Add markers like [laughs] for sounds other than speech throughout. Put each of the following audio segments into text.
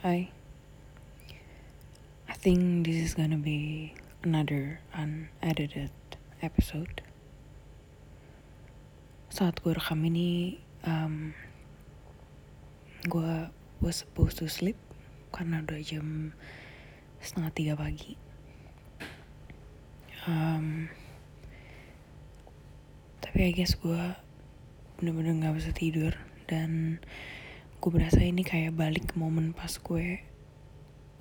Hi. I think this is gonna be another unedited episode. Saat gue rekam ini, um, gue was supposed to sleep karena udah jam setengah tiga pagi. Um, tapi I guess gue bener-bener gak bisa tidur dan gue berasa ini kayak balik ke momen pas gue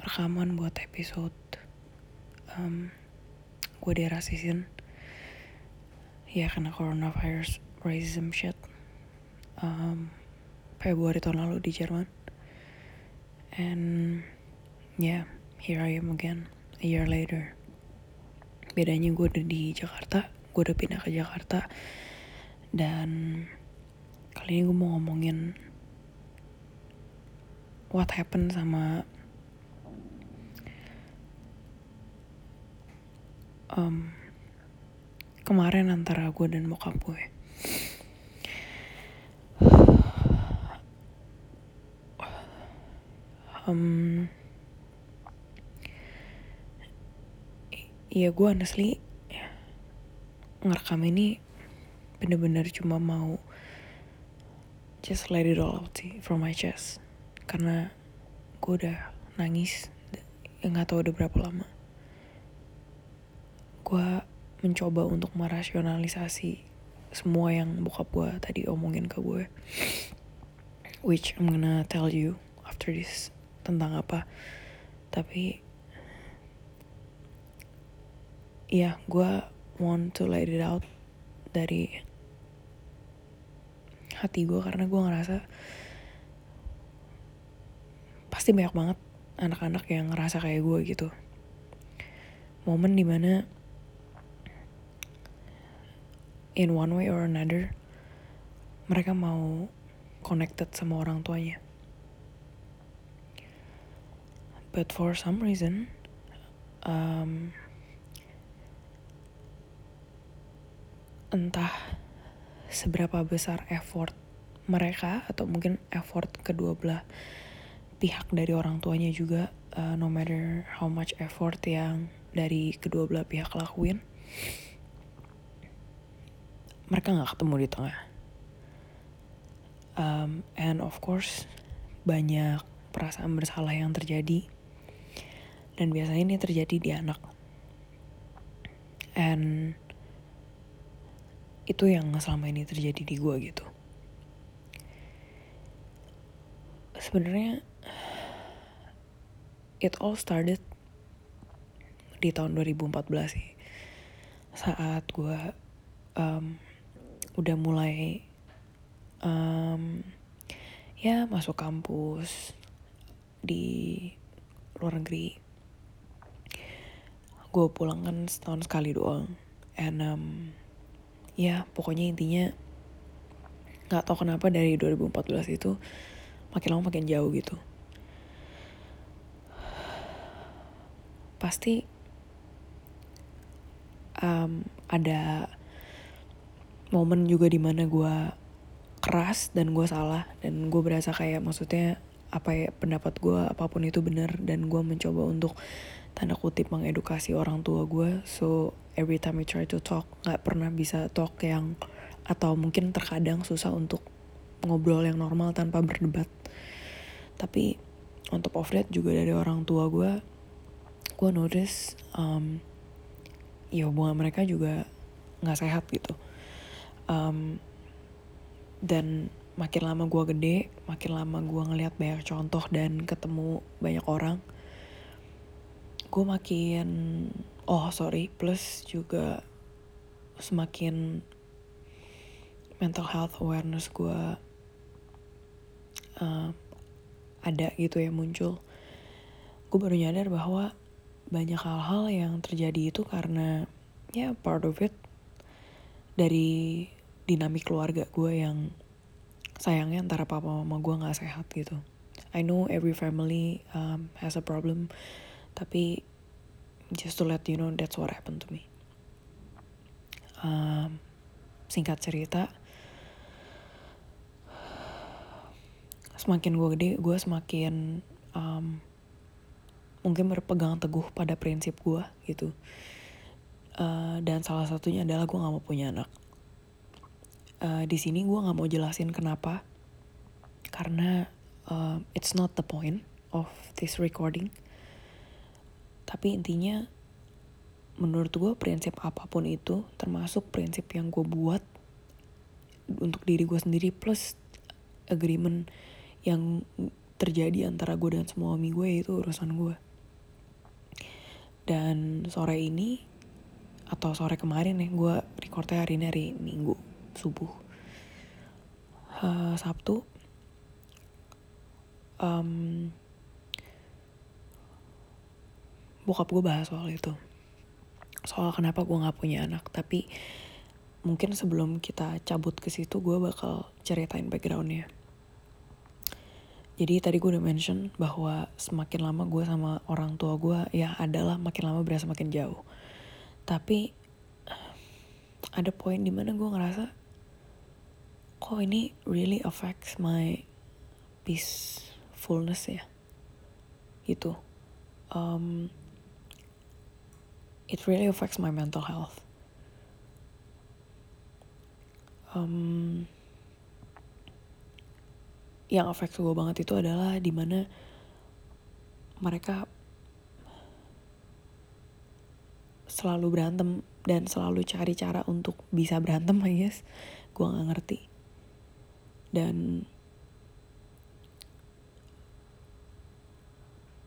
rekaman buat episode um, gue di era season. Ya karena coronavirus racism shit. Um, Februari tahun lalu di Jerman. And yeah here I am again a year later. Bedanya gue udah di Jakarta gue udah pindah ke Jakarta. Dan kali ini gue mau ngomongin what happened sama um, kemarin antara gue dan bokap gue. Um, ya gue honestly ngerekam ini bener-bener cuma mau just let it all out sih from my chest karena gue udah nangis nggak tahu udah berapa lama. Gue mencoba untuk merasionalisasi semua yang bokap gue tadi omongin ke gue which I'm gonna tell you after this tentang apa. Tapi ya yeah, gue want to let it out dari hati gue karena gue ngerasa pasti banyak banget anak-anak yang ngerasa kayak gue gitu. Momen di mana in one way or another mereka mau connected sama orang tuanya. But for some reason um, entah seberapa besar effort mereka atau mungkin effort kedua belah pihak dari orang tuanya juga uh, no matter how much effort yang dari kedua belah pihak lakuin mereka nggak ketemu di tengah. Um, and of course banyak perasaan bersalah yang terjadi. Dan biasanya ini terjadi di anak. And itu yang selama ini terjadi di gue gitu. Sebenarnya it all started di tahun 2014 sih. Saat gue um, udah mulai um, ya masuk kampus di luar negeri. Gue pulang kan setahun sekali doang. And um, ya pokoknya intinya nggak tau kenapa dari 2014 itu makin lama makin jauh gitu pasti um, ada momen juga di mana gue keras dan gue salah dan gue berasa kayak maksudnya apa ya pendapat gue apa pun itu benar dan gue mencoba untuk tanda kutip mengedukasi orang tua gue so every time I try to talk nggak pernah bisa talk yang atau mungkin terkadang susah untuk ngobrol yang normal tanpa berdebat. Tapi on top of that juga dari orang tua gue gue notice um, ya hubungan mereka juga nggak sehat gitu. Um, dan makin lama gue gede makin lama gue ngelihat banyak contoh dan ketemu banyak orang gue makin oh sorry plus juga semakin mental health awareness gue uh, ada gitu ya muncul. Gue baru nyadar bahwa banyak hal-hal yang terjadi itu karena ya part of it dari dinamik keluarga gue yang sayangnya antara papa mama gue nggak sehat gitu. I know every family um, has a problem, tapi just to let you know that's what happened to me. Um, singkat cerita, semakin gue gede, gue semakin um, mungkin berpegang teguh pada prinsip gue gitu. Uh, dan salah satunya adalah gue nggak mau punya anak. Uh, di sini gue nggak mau jelasin kenapa. Karena uh, it's not the point of this recording. Tapi intinya menurut gue prinsip apa pun itu termasuk prinsip yang gue buat untuk diri gue sendiri plus agreement yang terjadi antara gue dan semua suami gue itu urusan gue dan sore ini atau sore kemarin nih gue recordnya hari ini hari minggu subuh. Uh, sabtu. Um, bokap gue bahas soal itu. Soal kenapa gue nggak punya anak. Tapi mungkin sebelum kita cabut ke situ gue bakal ceritain backgroundnya jadi tadi gue udah mention bahwa semakin lama gue sama orang tua gue ya adalah makin lama berasa makin jauh. Tapi ada poin di mana gue ngerasa kok ini really affects my peacefulness ya. Gitu. Um, it really affects my mental health. Um, yang efek gue banget itu adalah di mana mereka selalu berantem dan selalu cari cara untuk bisa berantem I guess. Gue gak ngerti. Dan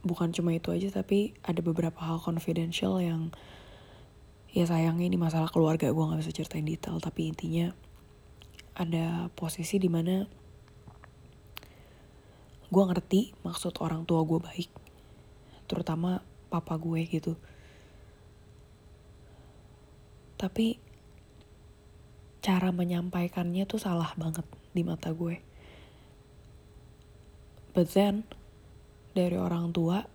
bukan cuma itu aja tapi ada beberapa hal confidential yang ya sayangnya ini masalah keluarga. Gue gak bisa ceritain detail tapi intinya ada posisi di mana gue ngerti maksud orang tua gue baik terutama papa gue gitu. Tapi cara menyampaikannya tuh salah banget di mata gue. But then dari orang tua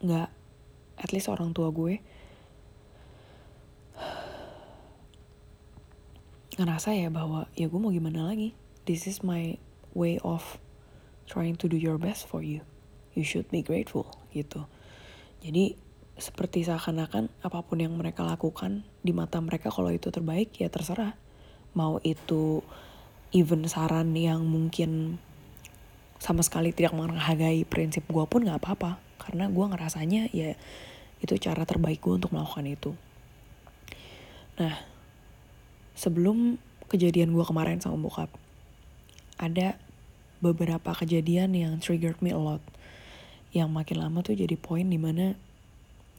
nggak at least orang tua gue ngerasa ya bahwa ya gue mau gimana lagi? This is my way of trying to do your best for you. You should be grateful gitu. Jadi seperti seakan-akan apa pun yang mereka lakukan di mata mereka kalau itu terbaik ya terserah. Mau itu even saran yang mungkin sama sekali tidak menghargai prinsip gue pun gak apa-apa. Karena gue ngerasanya ya itu cara terbaik gue untuk melakukan itu. Nah, sebelum kejadian gue kemarin sama bokap, ada beberapa kejadian yang triggered me a lot. Yang makin lama tuh jadi poin di mana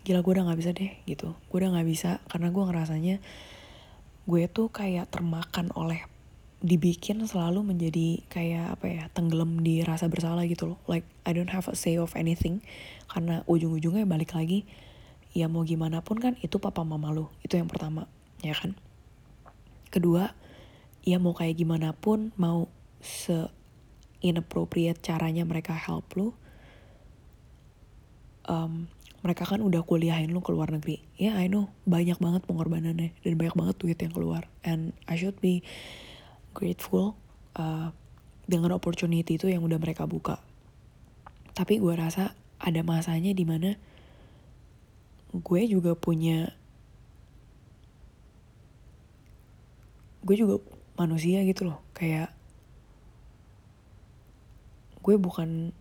gila gue udah nggak bisa deh gitu. Gue udah nggak bisa karena gue ngerasanya gue tuh kayak termakan oleh dibikin selalu menjadi kayak apa ya tenggelam di rasa bersalah gitu loh. Like I don't have a say of anything. Karena ujung-ujungnya balik lagi ya mau gimana pun kan itu papa mama lo itu yang pertama ya kan? Kedua ya mau kayak gimana pun mau se inappropriate caranya mereka help lu um, mereka kan udah kuliahin lu ke luar negeri. Ya yeah, I know. Banyak banget pengorbanannya dan banyak banget duit yang keluar. And I should be grateful uh, dengan opportunity itu yang udah mereka buka. Tapi gue rasa ada masanya di mana gue juga punya gue juga manusia gitu loh. Kayak gue bukan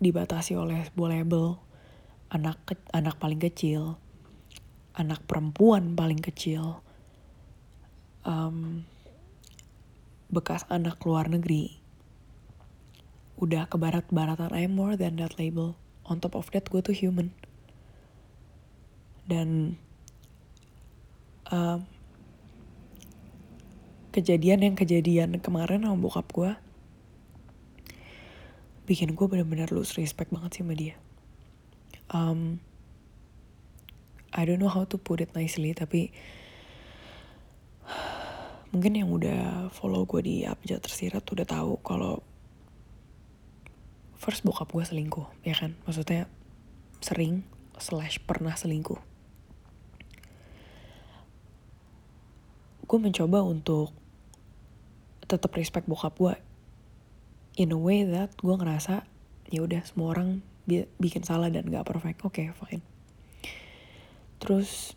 dibatasi oleh sebuah label. Anak ke, anak paling kecil anak perempuan paling kecil um, bekas anak luar negeri. Udah ke barat-baratan I'm more than that label. On top of that gue tuh human. Dan um, kejadian yang kejadian kemarin sama bokap gue bikin gue bener-bener lose respect banget sih sama dia. Um, I don't know how to put it nicely, tapi [sighs] mungkin yang udah follow gue di Abjad Tersirat udah tahu kalau first bokap gue selingkuh, ya kan? Maksudnya sering slash pernah selingkuh. Gue mencoba untuk tetap respect bokap gue in a way that gue ngerasa ya udah semua orang bi bikin salah dan gak perfect. Oke okay, fine. Terus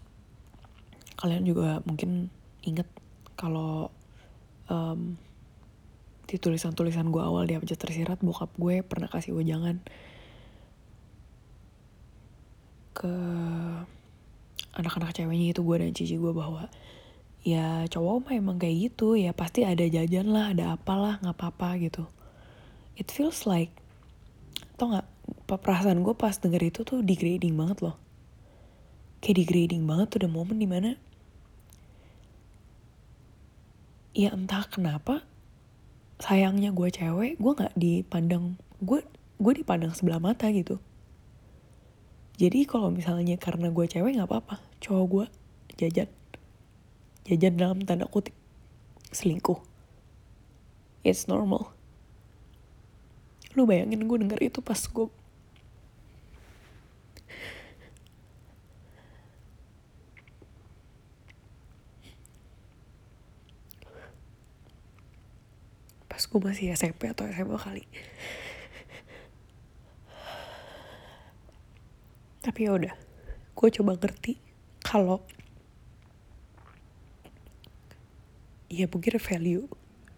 kalian juga mungkin inget kalau um, di tulisan-tulisan gue awal di abjad tersirat bokap gue pernah kasih jangan ke anak-anak ceweknya itu gue dan cici gue bahwa ya cowok mah emang kayak gitu ya pasti ada jajan lah ada apalah nggak apa-apa gitu it feels like tau nggak perasaan gue pas denger itu tuh degrading banget loh. Kayak degrading banget tuh ada momen di mana ya entah kenapa sayangnya gue cewek gue nggak dipandang gue gue dipandang sebelah mata gitu. Jadi kalau misalnya karena gue cewek nggak apa-apa cowok gue jajan jajan dalam tanda kutip selingkuh. It's normal lu bayangin gue denger itu pas gue pas gue masih SMP atau SMA kali. Tapi ya udah gue coba ngerti kalau ya mungkin value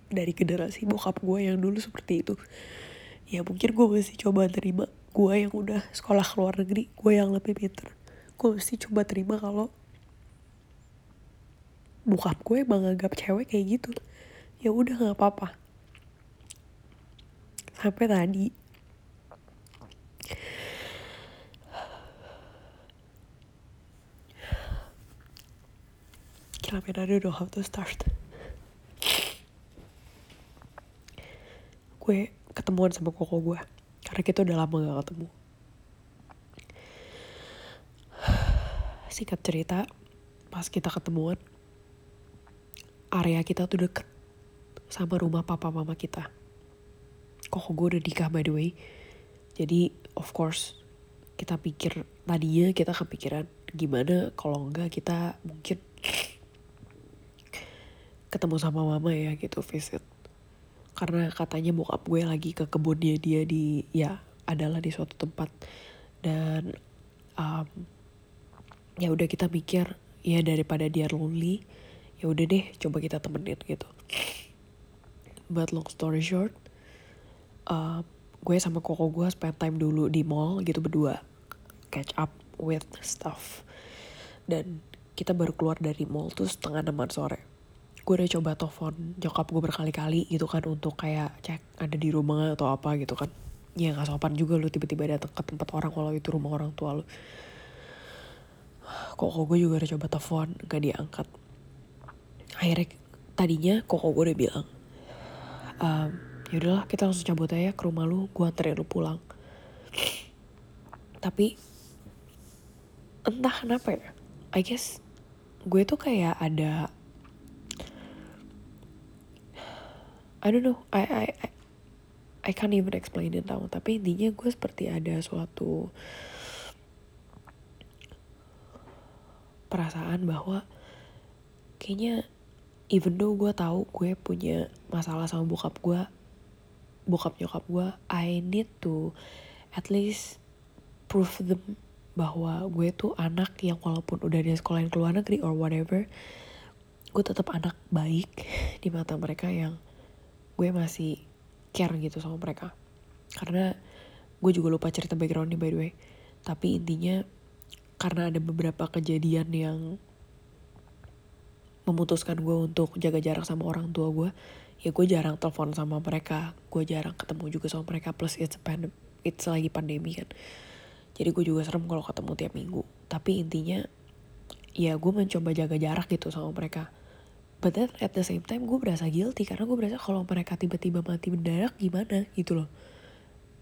dari generasi bokap gue yang dulu seperti itu ya mungkin gue masih coba terima gue yang udah sekolah ke luar negeri gue yang lebih pinter gue mesti coba terima kalau bokap gue emang anggap cewek kayak gitu. Ya udah nggak apa-apa. Sampai tadi. Kenapa I don't know how to start. Gue ketemuan sama koko gue karena kita udah lama gak ketemu. [sighs] Singkat cerita pas kita ketemuan area kita tuh deket sama rumah papa mama kita. Kok gue udah nikah by the way. Jadi of course kita pikir tadinya kita kepikiran gimana kalau enggak kita mungkin [sniffs] ketemu sama mama ya gitu visit karena katanya bokap gue lagi ke kebunnya dia di ya adalah di suatu tempat. Dan um, ya udah kita mikir ya daripada dia lonely ya udah deh coba kita temenin gitu. But long story short uh, gue sama koko gue spend time dulu di mall gitu berdua catch up with stuff. Dan kita baru keluar dari mall tuh setengah enaman sore gue udah coba telepon jokap gue berkali-kali gitu kan untuk kayak cek ada di rumah atau apa gitu kan. Ya nggak sopan juga lu tiba-tiba datang ke tempat orang kalau itu rumah orang tua lu. Koko gue juga udah coba telepon gak diangkat. Akhirnya tadinya koko gue udah bilang um, ya udahlah kita langsung cabut aja ke rumah lu gue anterin lu pulang. Tapi entah kenapa ya I guess gue tuh kayak ada I don't know. I I I, I can't even explain it tau. Tapi intinya gue seperti ada suatu perasaan bahwa kayaknya even though gue tahu gue punya masalah sama bokap gue bokap nyokap gue I need to at least prove them bahwa gue tuh anak yang walaupun udah di sekolah ke luar negeri or whatever gue tetap anak baik [laughs] di mata mereka yang gue masih care gitu sama mereka. Karena gue juga lupa cerita backgroundnya by the way. Tapi intinya karena ada beberapa kejadian yang memutuskan gue untuk jaga jarak sama orang tua gue ya gue jarang telepon sama mereka. Gue jarang ketemu juga sama mereka. Plus it's pandem it's lagi pandemi kan. Jadi gue juga serem kalau ketemu tiap minggu. Tapi intinya ya gue mencoba jaga jarak gitu sama mereka but then at the same time gue berasa guilty karena gue berasa kalau mereka tiba-tiba mati mendadak gimana? Gitu loh.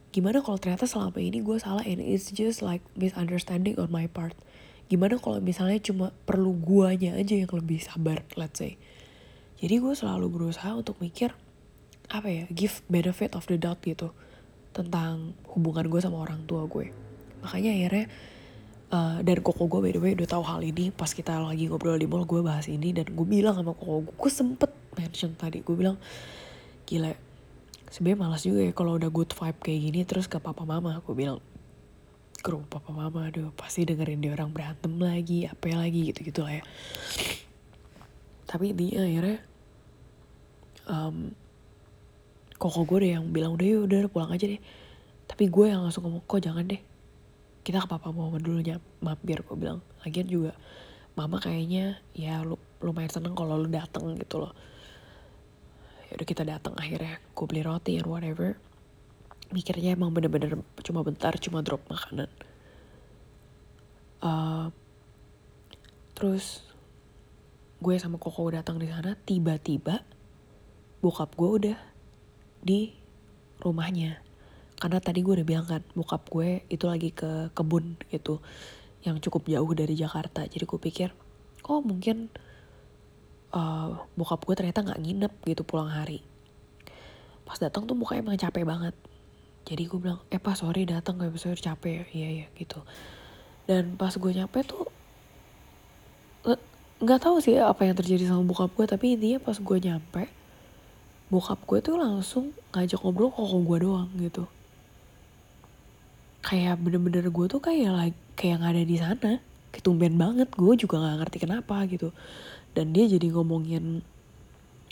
Gimana kalau ternyata selama ini gue salah and it's just like misunderstanding on my part. Gimana kalau misalnya cuma perlu guanya aja yang lebih sabar let's say. Jadi gue selalu berusaha untuk mikir apa ya give benefit of the doubt gitu tentang hubungan gue sama orang tua gue. Makanya akhirnya uh, dan koko gue by the way udah tahu hal ini. Pas kita lagi ngobrol di mall gue bahas ini dan gue bilang sama koko gue gue sempet mention tadi gue bilang gila sebenarnya malas juga ya kalau udah good vibe kayak gini terus ke papa mama. Aku bilang ke rumah papa mama aduh pasti dengerin dia orang berantem lagi apa lagi gitu gitu lah ya. Tapi dia akhirnya um, koko gue deh yang bilang udah yuk udah pulang aja deh. Tapi gue yang langsung ngomong kok jangan deh kita ke papa mama dulu mampir gue bilang. Lagian juga mama kayaknya ya lu lumayan seneng kalau lu dateng gitu loh. Ya udah kita datang akhirnya gue beli roti and whatever. Mikirnya emang bener-bener cuma bentar cuma drop makanan. Uh, terus gue sama koko datang di sana tiba-tiba bokap gue udah di rumahnya karena tadi gue udah bilang kan bokap gue itu lagi ke kebun gitu yang cukup jauh dari Jakarta. Jadi gue pikir oh mungkin uh, bokap gue ternyata nggak nginep gitu pulang hari. Pas datang tuh mukanya emang capek banget. Jadi gue bilang eh pas sorry datang gak bisa capek. Ya iya iya gitu. Dan pas gue nyampe tuh nggak tahu sih apa yang terjadi sama bokap gue tapi intinya pas gue nyampe bokap gue tuh langsung ngajak ngobrol kok gue doang gitu kayak bener-bener gue tuh kayak lagi kayak nggak ada di sana. Ketumben banget gue juga nggak ngerti kenapa gitu. Dan dia jadi ngomongin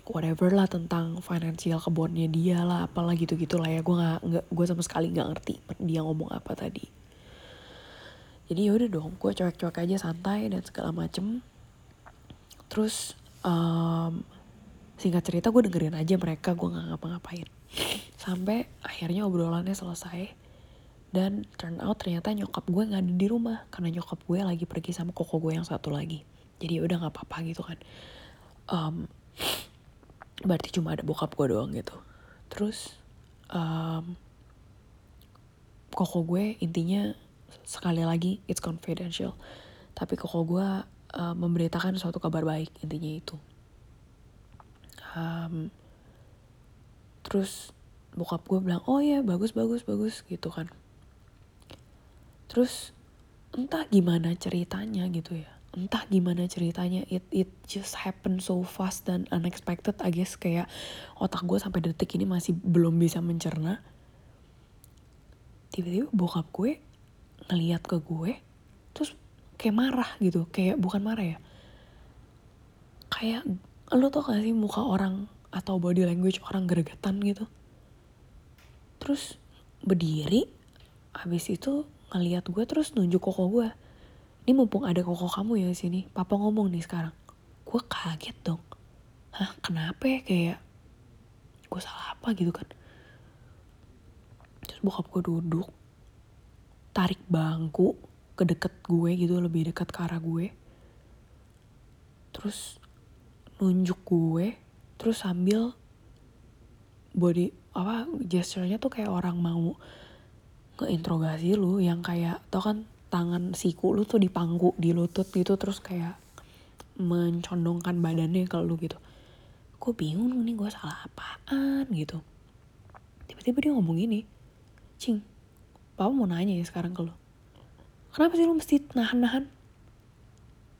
whatever lah tentang financial kebunnya dia lah apalah gitu lah ya. Gue nggak nggak gue sama sekali nggak ngerti dia ngomong apa tadi. Jadi yaudah dong gue cuek-cuek aja santai dan segala macem. Terus um, singkat cerita gue dengerin aja mereka gue nggak ngapa-ngapain. Sampai akhirnya obrolannya selesai dan turn out ternyata nyokap gue nggak ada di rumah karena nyokap gue lagi pergi sama koko gue yang satu lagi. Jadi ya udah nggak apa-apa gitu kan. Um, berarti cuma ada bokap gue doang gitu. Terus um, koko gue intinya sekali lagi it's confidential. Tapi koko gue uh, memberitakan suatu kabar baik intinya itu. Um, terus bokap gue bilang oh ya bagus bagus bagus gitu kan terus entah gimana ceritanya gitu ya. Entah gimana ceritanya it it just happen so fast dan unexpected I guess kayak otak gue sampai detik ini masih belum bisa mencerna. Tiba-tiba bokap gue ngeliat ke gue terus kayak marah gitu. Kayak bukan marah ya. Kayak lo tau gak sih muka orang atau body language orang gregetan gitu? Terus berdiri habis itu ngeliat gue terus nunjuk koko gue. Ini mumpung ada koko kamu ya di sini papa ngomong nih sekarang. Gue kaget dong. Hah kenapa ya kayak gue salah apa gitu kan? Terus bokap gue duduk tarik bangku ke deket gue gitu lebih dekat ke arah gue. Terus nunjuk gue terus sambil body apa gesturnya tuh kayak orang mau ngeinterogasi lu yang kayak tau kan tangan siku lu tuh dipangku di lutut gitu terus kayak mencondongkan badannya ke lu gitu. Gue bingung nih gue salah apaan gitu. Tiba-tiba dia ngomong gini cing papa mau nanya ya sekarang ke lu. Kenapa sih lu mesti nahan-nahan?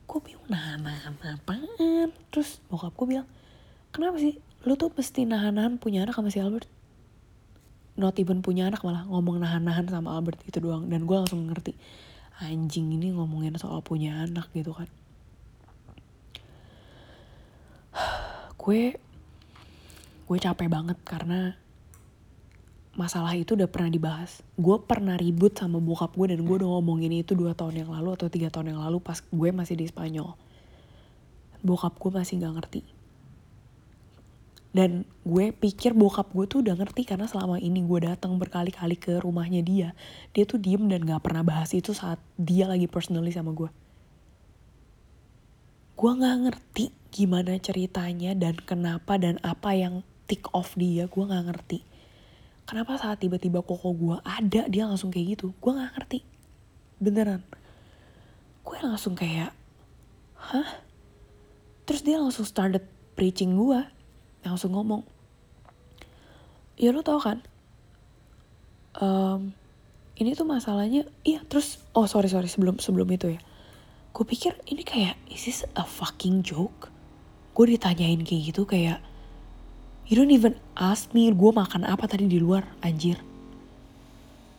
Gue bingung nahan-nahan apaan? Terus bokap gue bilang kenapa sih lu tuh mesti nahan-nahan punya anak sama si Albert not even punya anak malah ngomong nahan-nahan sama Albert itu doang dan gue langsung ngerti anjing ini ngomongin soal punya anak gitu kan [sighs] gue gue capek banget karena masalah itu udah pernah dibahas. Gue pernah ribut sama bokap gue dan gue udah ngomongin itu dua tahun yang lalu atau tiga tahun yang lalu pas gue masih di Spanyol. Bokap gue masih gak ngerti dan gue pikir bokap gue tuh udah ngerti karena selama ini gue datang berkali-kali ke rumahnya dia dia tuh diem dan gak pernah bahas itu saat dia lagi personally sama gue. Gue gak ngerti gimana ceritanya dan kenapa dan apa yang tick off dia gue gak ngerti. Kenapa saat tiba-tiba koko gue ada dia langsung kayak gitu? Gue gak ngerti. Beneran. Gue langsung kayak hah? Terus dia langsung started preaching gue langsung ngomong ya lo tau kan um, ini tuh masalahnya iya terus oh sorry sorry sebelum sebelum itu ya gue pikir ini kayak is this a fucking joke gue ditanyain kayak gitu kayak You don't even ask me gue makan apa tadi di luar, anjir.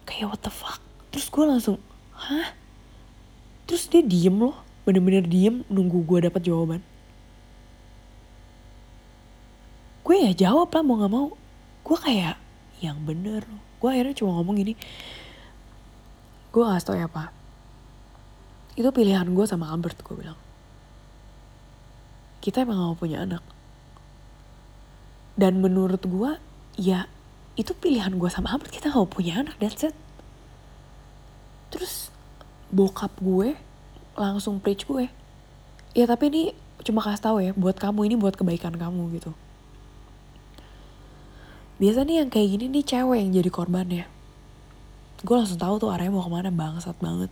Kayak what the fuck. Terus gue langsung, hah? Terus dia diem loh, bener-bener diem nunggu gue dapat jawaban. Gue ya jawab lah mau gak mau. Gue kayak, yang bener. Gue akhirnya cuma ngomong gini, gue gak tau ya pak. Itu pilihan gue sama Albert, gue bilang. Kita emang gak mau punya anak dan menurut gue ya itu pilihan gue sama Albert kita gak mau punya anak that's it terus bokap gue langsung preach gue ya tapi ini cuma kasih tahu ya buat kamu ini buat kebaikan kamu gitu biasa nih yang kayak gini nih cewek yang jadi korbannya gue langsung tahu tuh arahnya mau ke mana bangsat banget.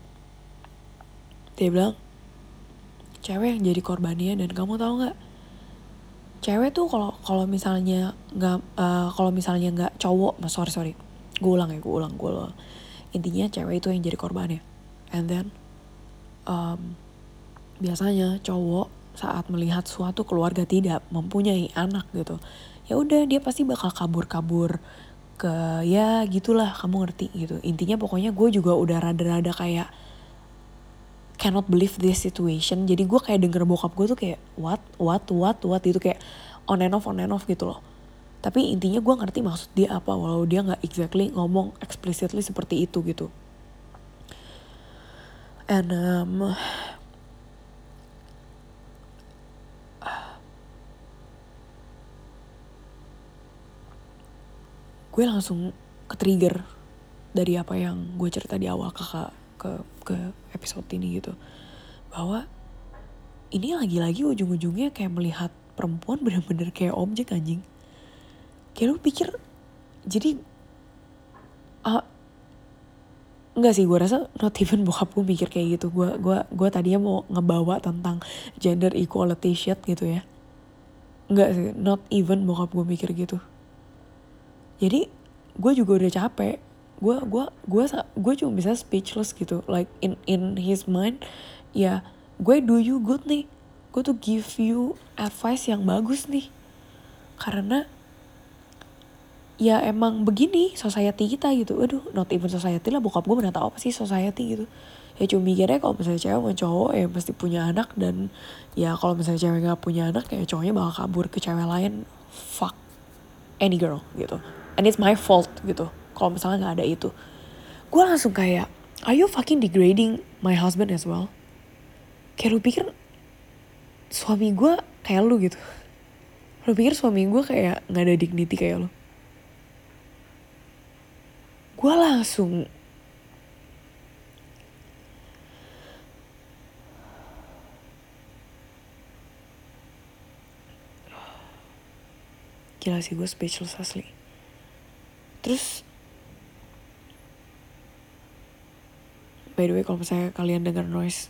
Dia bilang cewek yang jadi korbannya dan kamu tahu nggak? Cewek tuh kalau kalau misalnya nggak uh, kalau misalnya nggak cowok nah sorry sorry. Gue ulang ya gue ulang gue ulang. Intinya cewek itu yang jadi korbannya and then um, biasanya cowok saat melihat suatu keluarga tidak mempunyai anak gitu. Ya udah dia pasti bakal kabur-kabur ke ya gitulah kamu ngerti gitu. Intinya pokoknya gue juga udah rada-rada kayak cannot believe this situation. Jadi gue kayak denger bokap gue tuh kayak what what what what? Itu kayak on and off on and off gitu loh. Tapi intinya gue ngerti maksud dia apa walau dia nggak exactly ngomong explicitly seperti itu gitu. And um, gue langsung ke trigger dari apa yang gue cerita di awal kakak ke ke episode ini gitu bahwa ini lagi-lagi ujung-ujungnya kayak melihat perempuan bener-bener kayak objek anjing kayak lu pikir jadi uh, Enggak sih, gue rasa not even bokap gue mikir kayak gitu. Gue gua, gua tadinya mau ngebawa tentang gender equality shit gitu ya. Enggak sih, not even bokap gue mikir gitu. Jadi gue juga udah capek. Gue gue gue gue cuma bisa speechless gitu. Like in in his mind ya gue do you good nih? Gue tuh give you advice yang bagus nih. Karena ya emang begini society kita gitu. Aduh not even society lah bokap gue tahu apa sih society gitu. Ya cuma mikirnya kalau misalnya cewek mau cowok ya pasti punya anak dan ya kalau misalnya cewek nggak punya anak ya cowoknya bakal kabur ke cewek lain. Fuck any girl gitu and it's my fault gitu. Kalau misalnya nggak ada itu. Gue langsung kayak are you fucking degrading my husband as well? Kayak lu pikir suami gue kayak lu gitu. Lu pikir suami gue kayak nggak ada dignity kayak lu. Gue langsung gila sih gue speechless asli terus by the way kalau misalnya kalian dengar noise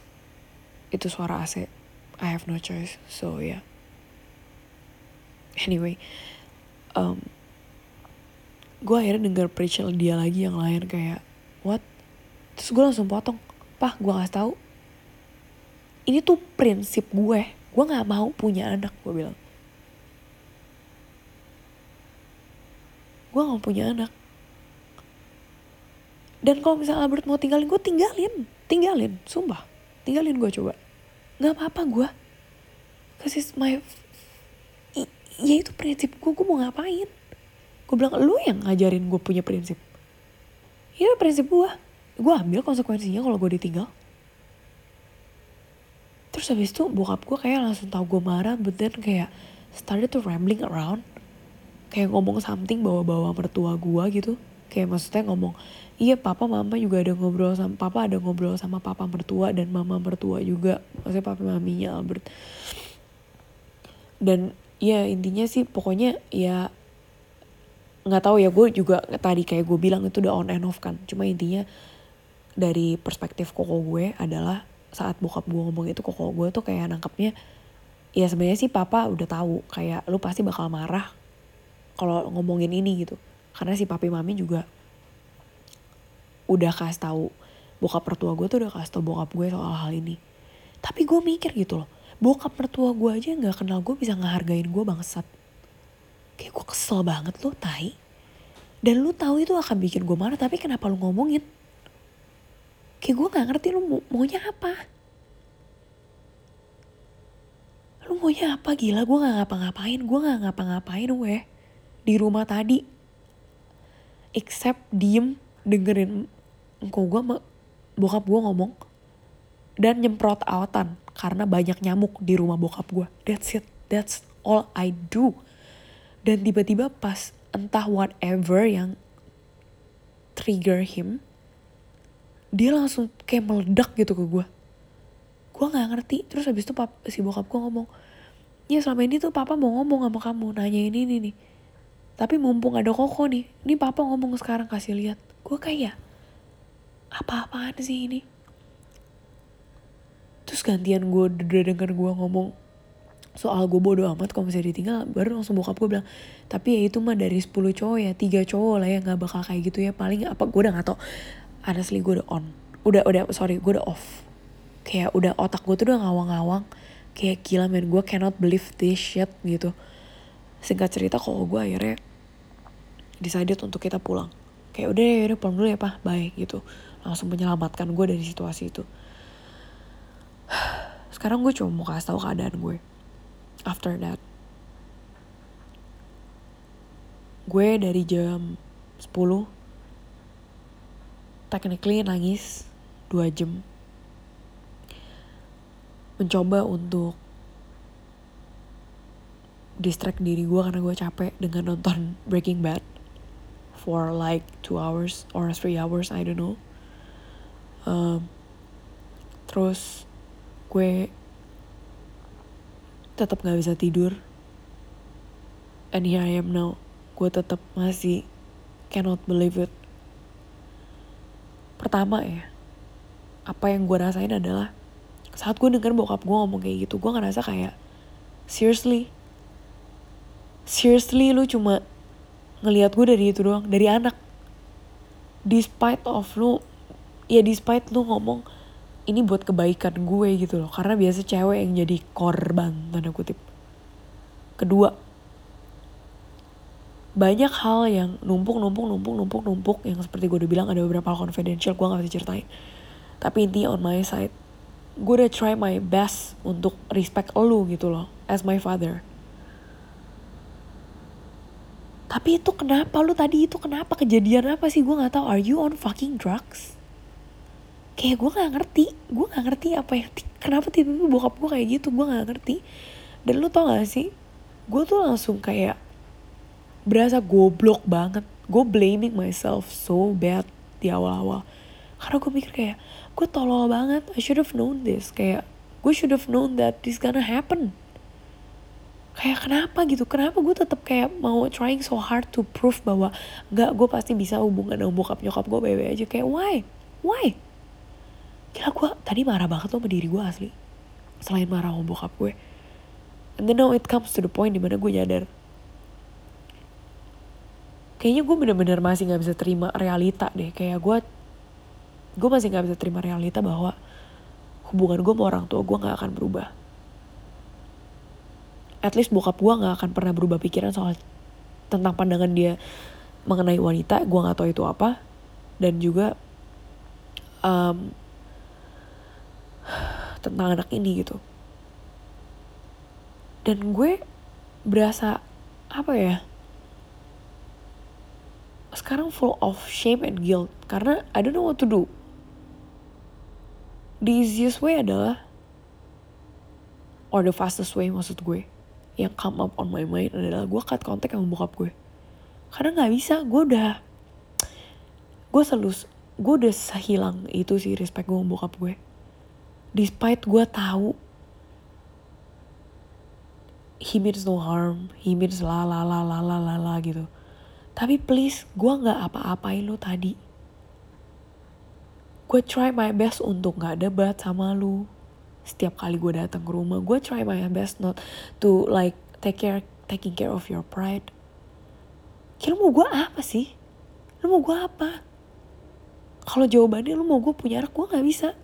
itu suara AC I have no choice so yeah. anyway um, gue akhirnya denger preachel dia lagi yang lain kayak what? Terus gue langsung potong pah gue nggak tahu ini tuh prinsip gue. Gue nggak mau punya anak gue bilang gue gak punya anak. Dan kalau misalnya Albert mau tinggalin gue tinggalin. Tinggalin sumpah. Tinggalin gue coba. Nggak apa-apa gue kasih my ya itu prinsip gue gue mau ngapain? Gue bilang lu yang ngajarin gue punya prinsip. Ya prinsip gue gue ambil konsekuensinya kalau gue ditinggal. Terus habis itu bokap gue kayak langsung tahu gue marah but then kayak started to rambling around kayak ngomong something bawa-bawa mertua gue gitu. Kayak maksudnya ngomong iya papa mama juga ada ngobrol sama papa ada ngobrol sama papa mertua dan mama mertua juga maksudnya papa maminya Albert. Dan ya intinya sih pokoknya ya nggak tahu ya gue juga tadi kayak gue bilang itu udah on and off kan. Cuma intinya dari perspektif koko gue adalah saat bokap gue ngomong itu koko gue tuh kayak nangkepnya ya sebenarnya sih papa udah tahu kayak lu pasti bakal marah kalau ngomongin ini gitu. Karena si papi mami juga udah kasih tahu bokap mertua gue tuh udah kasih tau bokap gue soal hal ini. Tapi gue mikir gitu loh bokap mertua gue aja nggak kenal gue bisa ngehargain gue bangsat. Kayak gue kesel banget lo tai. Dan lu tahu itu akan bikin gue marah tapi kenapa lu ngomongin? Kayak gue nggak ngerti lu mau maunya apa. Lu maunya apa? Gila gue nggak ngapa-ngapain gue nggak ngapa-ngapain gue di rumah tadi. Except diem dengerin engkau gue bokap gue ngomong dan nyemprot awatan karena banyak nyamuk di rumah bokap gue that's it. That's all I do. Dan tiba-tiba pas entah whatever yang trigger him dia langsung kayak meledak gitu ke gue gue nggak ngerti. Terus habis itu pap, si bokap gue ngomong ya selama ini tuh papa mau ngomong sama kamu nanya ini nih tapi mumpung ada koko nih ini papa ngomong sekarang kasih lihat. Gue kayak apa-apaan sih ini? Terus gantian gue udah denger gue ngomong soal gue bodo amat kalau misalnya ditinggal baru langsung bokap gue bilang tapi ya itu mah dari 10 cowok ya tiga cowok lah ya nggak bakal kayak gitu ya paling apa gue udah gak tau honestly gue udah on udah udah sorry gue udah off. Kayak udah otak gue tuh udah ngawang-ngawang kayak gila men gue cannot believe this shit gitu singkat cerita kalau gue akhirnya decided untuk kita pulang. Kayak udah ya udah pulang dulu ya pak. Bye gitu. Langsung menyelamatkan gue dari situasi itu. [sighs] Sekarang gue cuma mau kasih tahu keadaan gue. After that gue dari jam 10 technically nangis 2 jam. Mencoba untuk distract diri gue karena gue capek dengan nonton Breaking Bad for like 2 hours or 3 hours I don't know um, terus gue tetap gak bisa tidur. And here I am now. Gue tetap masih cannot believe it. Pertama ya, apa yang gue rasain adalah saat gue denger bokap gue ngomong kayak gitu, gue ngerasa kayak seriously, seriously lu cuma ngelihat gue dari itu doang, dari anak. Despite of lu, ya despite lu ngomong ini buat kebaikan gue gitu loh. Karena biasa cewek yang jadi korban tanda kutip. Kedua banyak hal yang numpuk numpuk numpuk numpuk numpuk yang seperti gue udah bilang ada beberapa hal confidential gue gak bisa ceritain. Tapi intinya on my side gue udah try my best untuk respect lo gitu loh as my father tapi itu kenapa? Lu tadi itu kenapa? Kejadian apa sih? Gue nggak tahu. Are you on fucking drugs? Kayak gue nggak ngerti. Gue nggak ngerti apa yang kenapa tiba-tiba bokap gue kayak gitu? Gue nggak ngerti. Dan lu tau gak sih? Gue tuh langsung kayak berasa goblok banget. Gue blaming myself so bad di awal-awal. Karena gue mikir kayak gue tolol banget. I should have known this. Kayak gue should have known that this gonna happen kayak kenapa gitu kenapa gue tetap kayak mau trying so hard to prove bahwa nggak gue pasti bisa hubungan sama bokap nyokap gue baik-baik aja kayak why why Gila gue tadi marah banget loh sama diri gue asli. Selain marah sama bokap gue. And then now it comes to the point di mana gue nyadar. Kayaknya gue bener-bener masih gak bisa terima realita deh. Kayak gue, gue masih gak bisa terima realita bahwa hubungan gue sama orang tua gue gak akan berubah. At least bokap gue gak akan pernah berubah pikiran soal tentang pandangan dia mengenai wanita. Gue gak tahu itu apa. Dan juga um, tentang anak ini gitu dan gue berasa apa ya sekarang full of shame and guilt karena I don't know what to do the easiest way adalah or the fastest way maksud gue yang come up on my mind adalah gue cut kontak sama bokap gue karena nggak bisa gue udah gue selalu gue udah sehilang itu sih respect gue sama bokap gue despite gue tahu he means no harm, he means la la la la la la la gitu. Tapi please, gue nggak apa-apain lo tadi. Gue try my best untuk nggak debat sama lu setiap kali gue datang ke rumah gue try my best not to like take care taking care of your pride. Kira mau gue apa sih? Lu mau gue apa? Kalau jawabannya lu mau gue punya anak gue nggak bisa.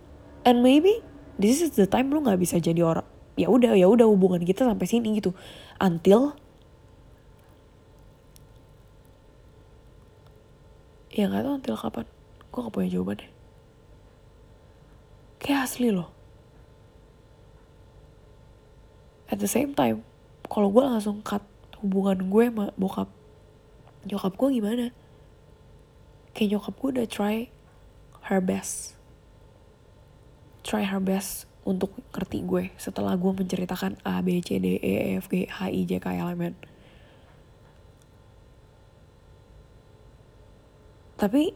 And maybe this is the time lu nggak bisa jadi orang. Ya udah ya udah hubungan kita sampai sini gitu. Until ya nggak tahu until kapan. Gue gak punya jawabannya. Kayak asli loh. At the same time kalau gue langsung cut hubungan gue sama bokap nyokap gue gimana kayak nyokap gue udah try her best try her best untuk ngerti gue setelah gue menceritakan A, B, C, D, E, F, G, H, I, J, K, L, M, N. Tapi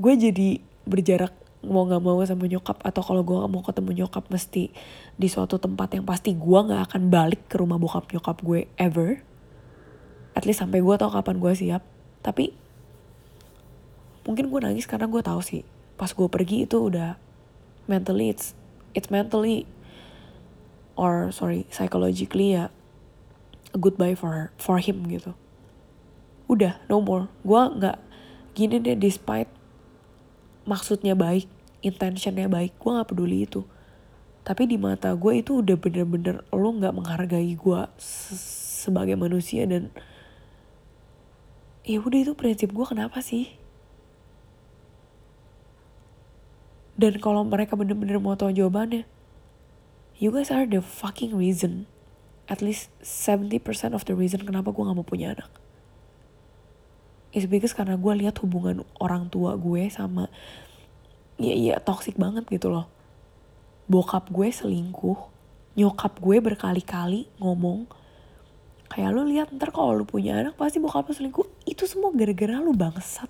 gue jadi berjarak mau gak mau sama nyokap atau kalau gue mau ketemu nyokap mesti di suatu tempat yang pasti gue gak akan balik ke rumah bokap nyokap gue ever. At least sampai gue tau kapan gue siap. Tapi mungkin gue nangis karena gue tahu sih pas gue pergi itu udah mentally it's it's mentally or sorry psychologically ya a goodbye for for him gitu udah no more gue nggak gini deh despite maksudnya baik intentionnya baik gue nggak peduli itu tapi di mata gue itu udah bener-bener lo nggak menghargai gue se sebagai manusia dan ya udah itu prinsip gue kenapa sih Dan kalau mereka bener-bener mau tahu jawabannya, you guys are the fucking reason. At least 70% of the reason kenapa gue gak mau punya anak. Because karena gue lihat hubungan orang tua gue sama ya iya toxic banget gitu loh. Bokap gue selingkuh, nyokap gue berkali-kali ngomong kayak lu lihat ntar kalau lu punya anak pasti bokap lu selingkuh itu semua gara-gara lu bangsat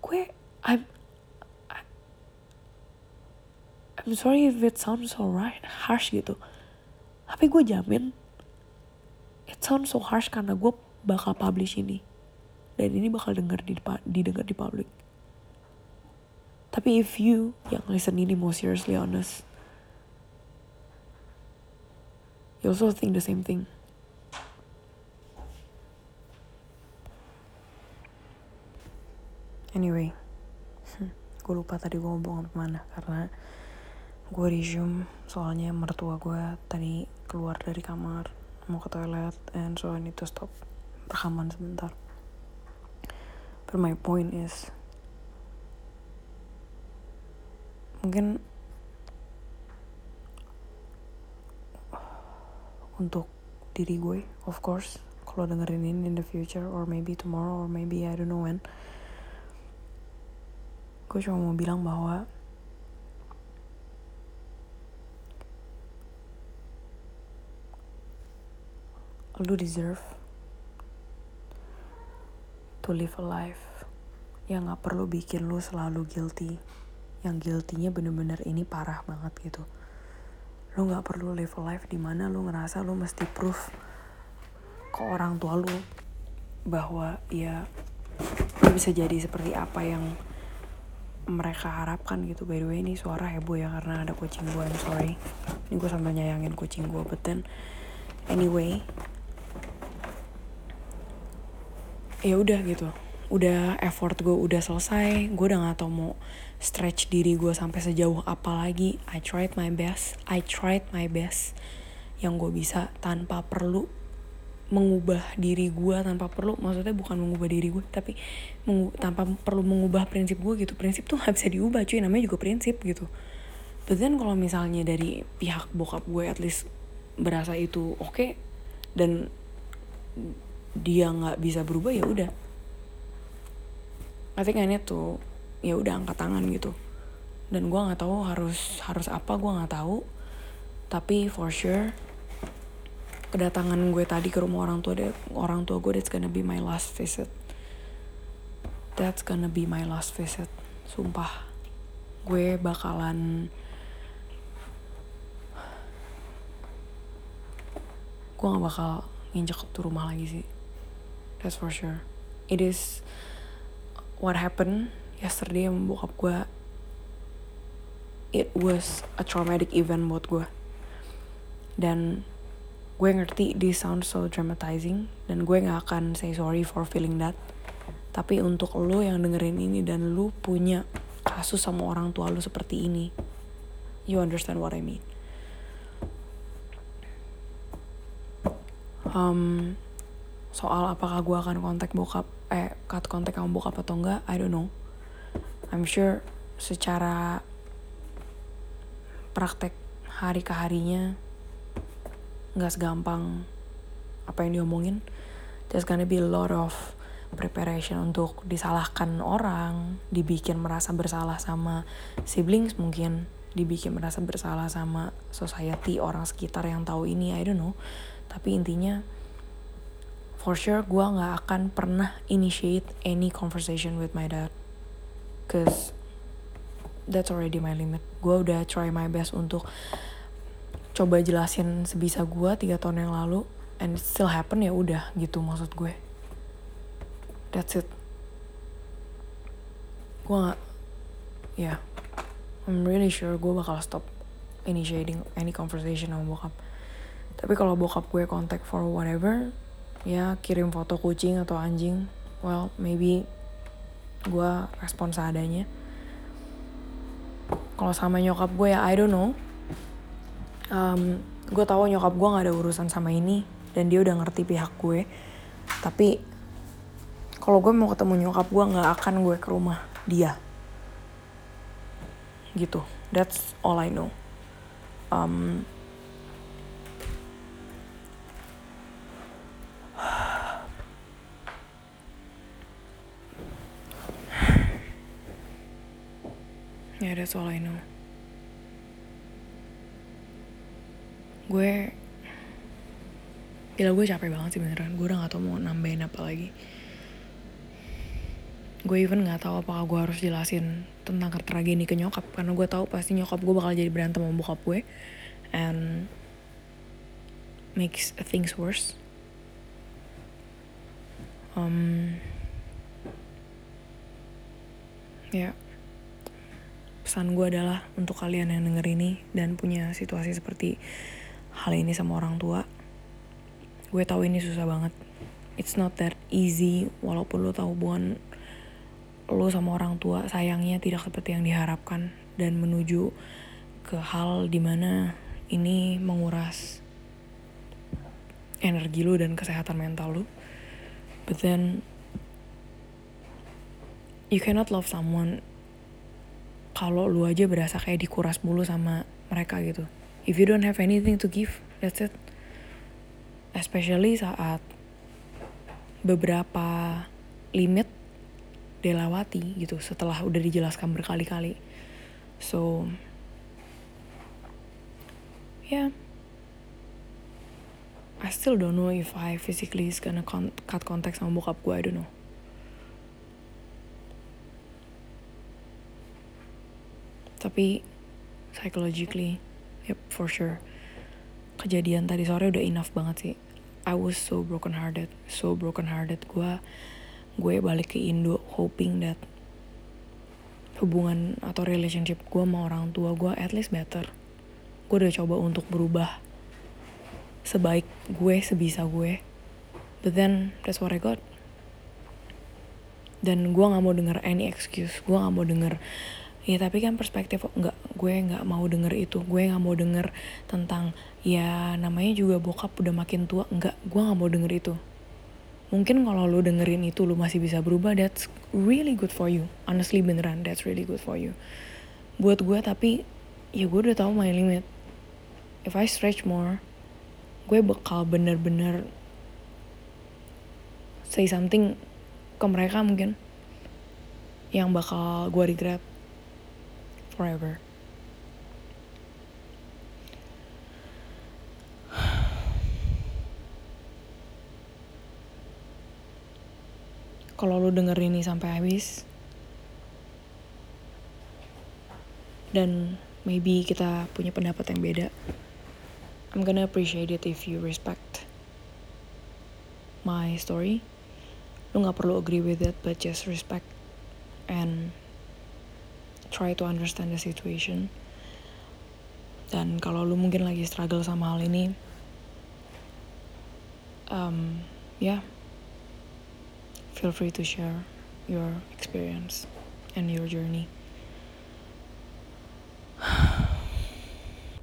gue I'm I'm sorry if it sounds so right, harsh gitu. Tapi gue jamin it sounds so harsh karena gue bakal publish ini. Dan ini bakal denger di, didengar di public. Tapi if you yang listen ini mau seriously honest, you also think the same thing. Anyway [laughs] gue lupa tadi gue ngomong ke mana karena gue resume soalnya mertua gue tadi keluar dari kamar mau ke toilet and so I need to stop rekaman sebentar but my point is. Mungkin untuk diri gue of course kalau dengerin ini in the future or maybe tomorrow or maybe I don't know when gue cuma mau bilang bahwa lu deserve to live a life yang gak perlu bikin lu selalu guilty yang guilty-nya bener-bener ini parah banget gitu. Lu gak perlu live a life di mana lu ngerasa lu mesti proof ke orang tua lu bahwa ya lu bisa jadi seperti apa yang mereka harapkan gitu. By the way ini suara heboh ya karena ada kucing gue I'm sorry. Ini gue sambil nyayangin kucing gue but then anyway ya udah gitu. Udah effort gue udah selesai gue udah gak tau mau stretch diri gue sampai sejauh apa lagi. I tried my best I tried my best. Yang gue bisa tanpa perlu mengubah diri gue tanpa perlu maksudnya bukan mengubah diri gue tapi mengu tanpa perlu mengubah prinsip gue gitu. Prinsip tuh gak bisa diubah cuy namanya juga prinsip gitu. But then kalau misalnya dari pihak bokap gue at least berasa itu oke okay, dan dia nggak bisa berubah ya udah. I think I need to ya udah angkat tangan gitu. Dan gue nggak tahu harus harus apa gue nggak tahu. Tapi for sure kedatangan gue tadi ke rumah orang tua orang tua gue that's gonna be my last visit. That's gonna be my last visit sumpah. Gue bakalan gue gak bakal nginjek ke rumah lagi sih that's for sure. It is what happened yesterday yang bokap gue it was a traumatic event buat gue dan gue ngerti this sounds so dramatizing dan gue gak akan say sorry for feeling that. Tapi untuk lo yang dengerin ini dan lo punya kasus sama orang tua lo seperti ini you understand what I mean. Um, soal apakah gue akan kontak bokap eh cut kontak sama bokap atau enggak I don't know. I'm sure secara praktek hari ke harinya nggak segampang apa yang diomongin. There's gonna be a lot of preparation untuk disalahkan orang dibikin merasa bersalah sama siblings mungkin dibikin merasa bersalah sama society orang sekitar yang tahu ini I don't know. Tapi intinya for sure gue nggak akan pernah initiate any conversation with my dad. Cause that's already my limit. Gue udah try my best untuk coba jelasin sebisa gue tiga tahun yang lalu and it still happen ya udah gitu maksud gue. That's it. Gue nggak ya yeah, I'm really sure gue bakal stop initiating any conversation sama bokap. Tapi kalau bokap gue contact for whatever ya kirim foto kucing atau anjing. Well maybe gue respon seadanya. Kalau sama nyokap gue ya I don't know. Um, gue tahu nyokap gue nggak ada urusan sama ini dan dia udah ngerti pihak gue. Tapi kalau gue mau ketemu nyokap gue nggak akan gue ke rumah dia. Gitu. That's all I know. Um, that's all I know. Gue Gila gue capek banget sih beneran. Gue udah gak tau mau nambahin apa lagi. Gue even gak tahu apakah gue harus jelasin Tentang tragedi ke nyokap Karena gue tahu pasti nyokap gue bakal jadi berantem sama bokap gue. And Makes things worse. Um Ya yeah pesan gue adalah untuk kalian yang denger ini dan punya situasi seperti hal ini sama orang tua. Gue tahu ini susah banget. It's not that easy walaupun lo tahu hubungan lo sama orang tua sayangnya tidak seperti yang diharapkan dan menuju ke hal di mana ini menguras energi lo dan kesehatan mental lo. But then you cannot love someone kalau lu aja berasa kayak dikuras mulu sama mereka gitu. If you don't have anything to give that's it. Especially saat beberapa limit dilewati gitu setelah udah dijelaskan berkali-kali. So yeah. I still don't know if I physically is gonna cut contact sama bokap gue I don't know tapi psychologically yep for sure. Kejadian tadi sore udah enough banget sih. I was so broken hearted so broken hearted gue gue balik ke Indo hoping that hubungan atau relationship gue sama orang tua gue at least better. Gue udah coba untuk berubah sebaik gue sebisa gue. But then that's what I got. Dan gue nggak mau denger any excuse. Gue nggak mau denger ya tapi kan perspektif nggak gue nggak mau denger itu. Gue nggak mau denger tentang ya namanya juga bokap udah makin tua. Nggak gue nggak mau denger itu. Mungkin kalau lu dengerin itu lu masih bisa berubah. That's really good for you. Honestly beneran that's really good for you. Buat gue tapi ya gue udah tahu my limit. If I stretch more gue bakal bener-bener say something ke mereka mungkin yang bakal gue regret forever. [sighs] Kalau lu denger ini sampai habis, dan maybe kita punya pendapat yang beda, I'm gonna appreciate it if you respect my story. Lu gak perlu agree with it, but just respect and try to understand the situation. Dan kalau lu mungkin lagi struggle sama hal ini um, ya yeah, feel free to share your experience and your journey. [sighs]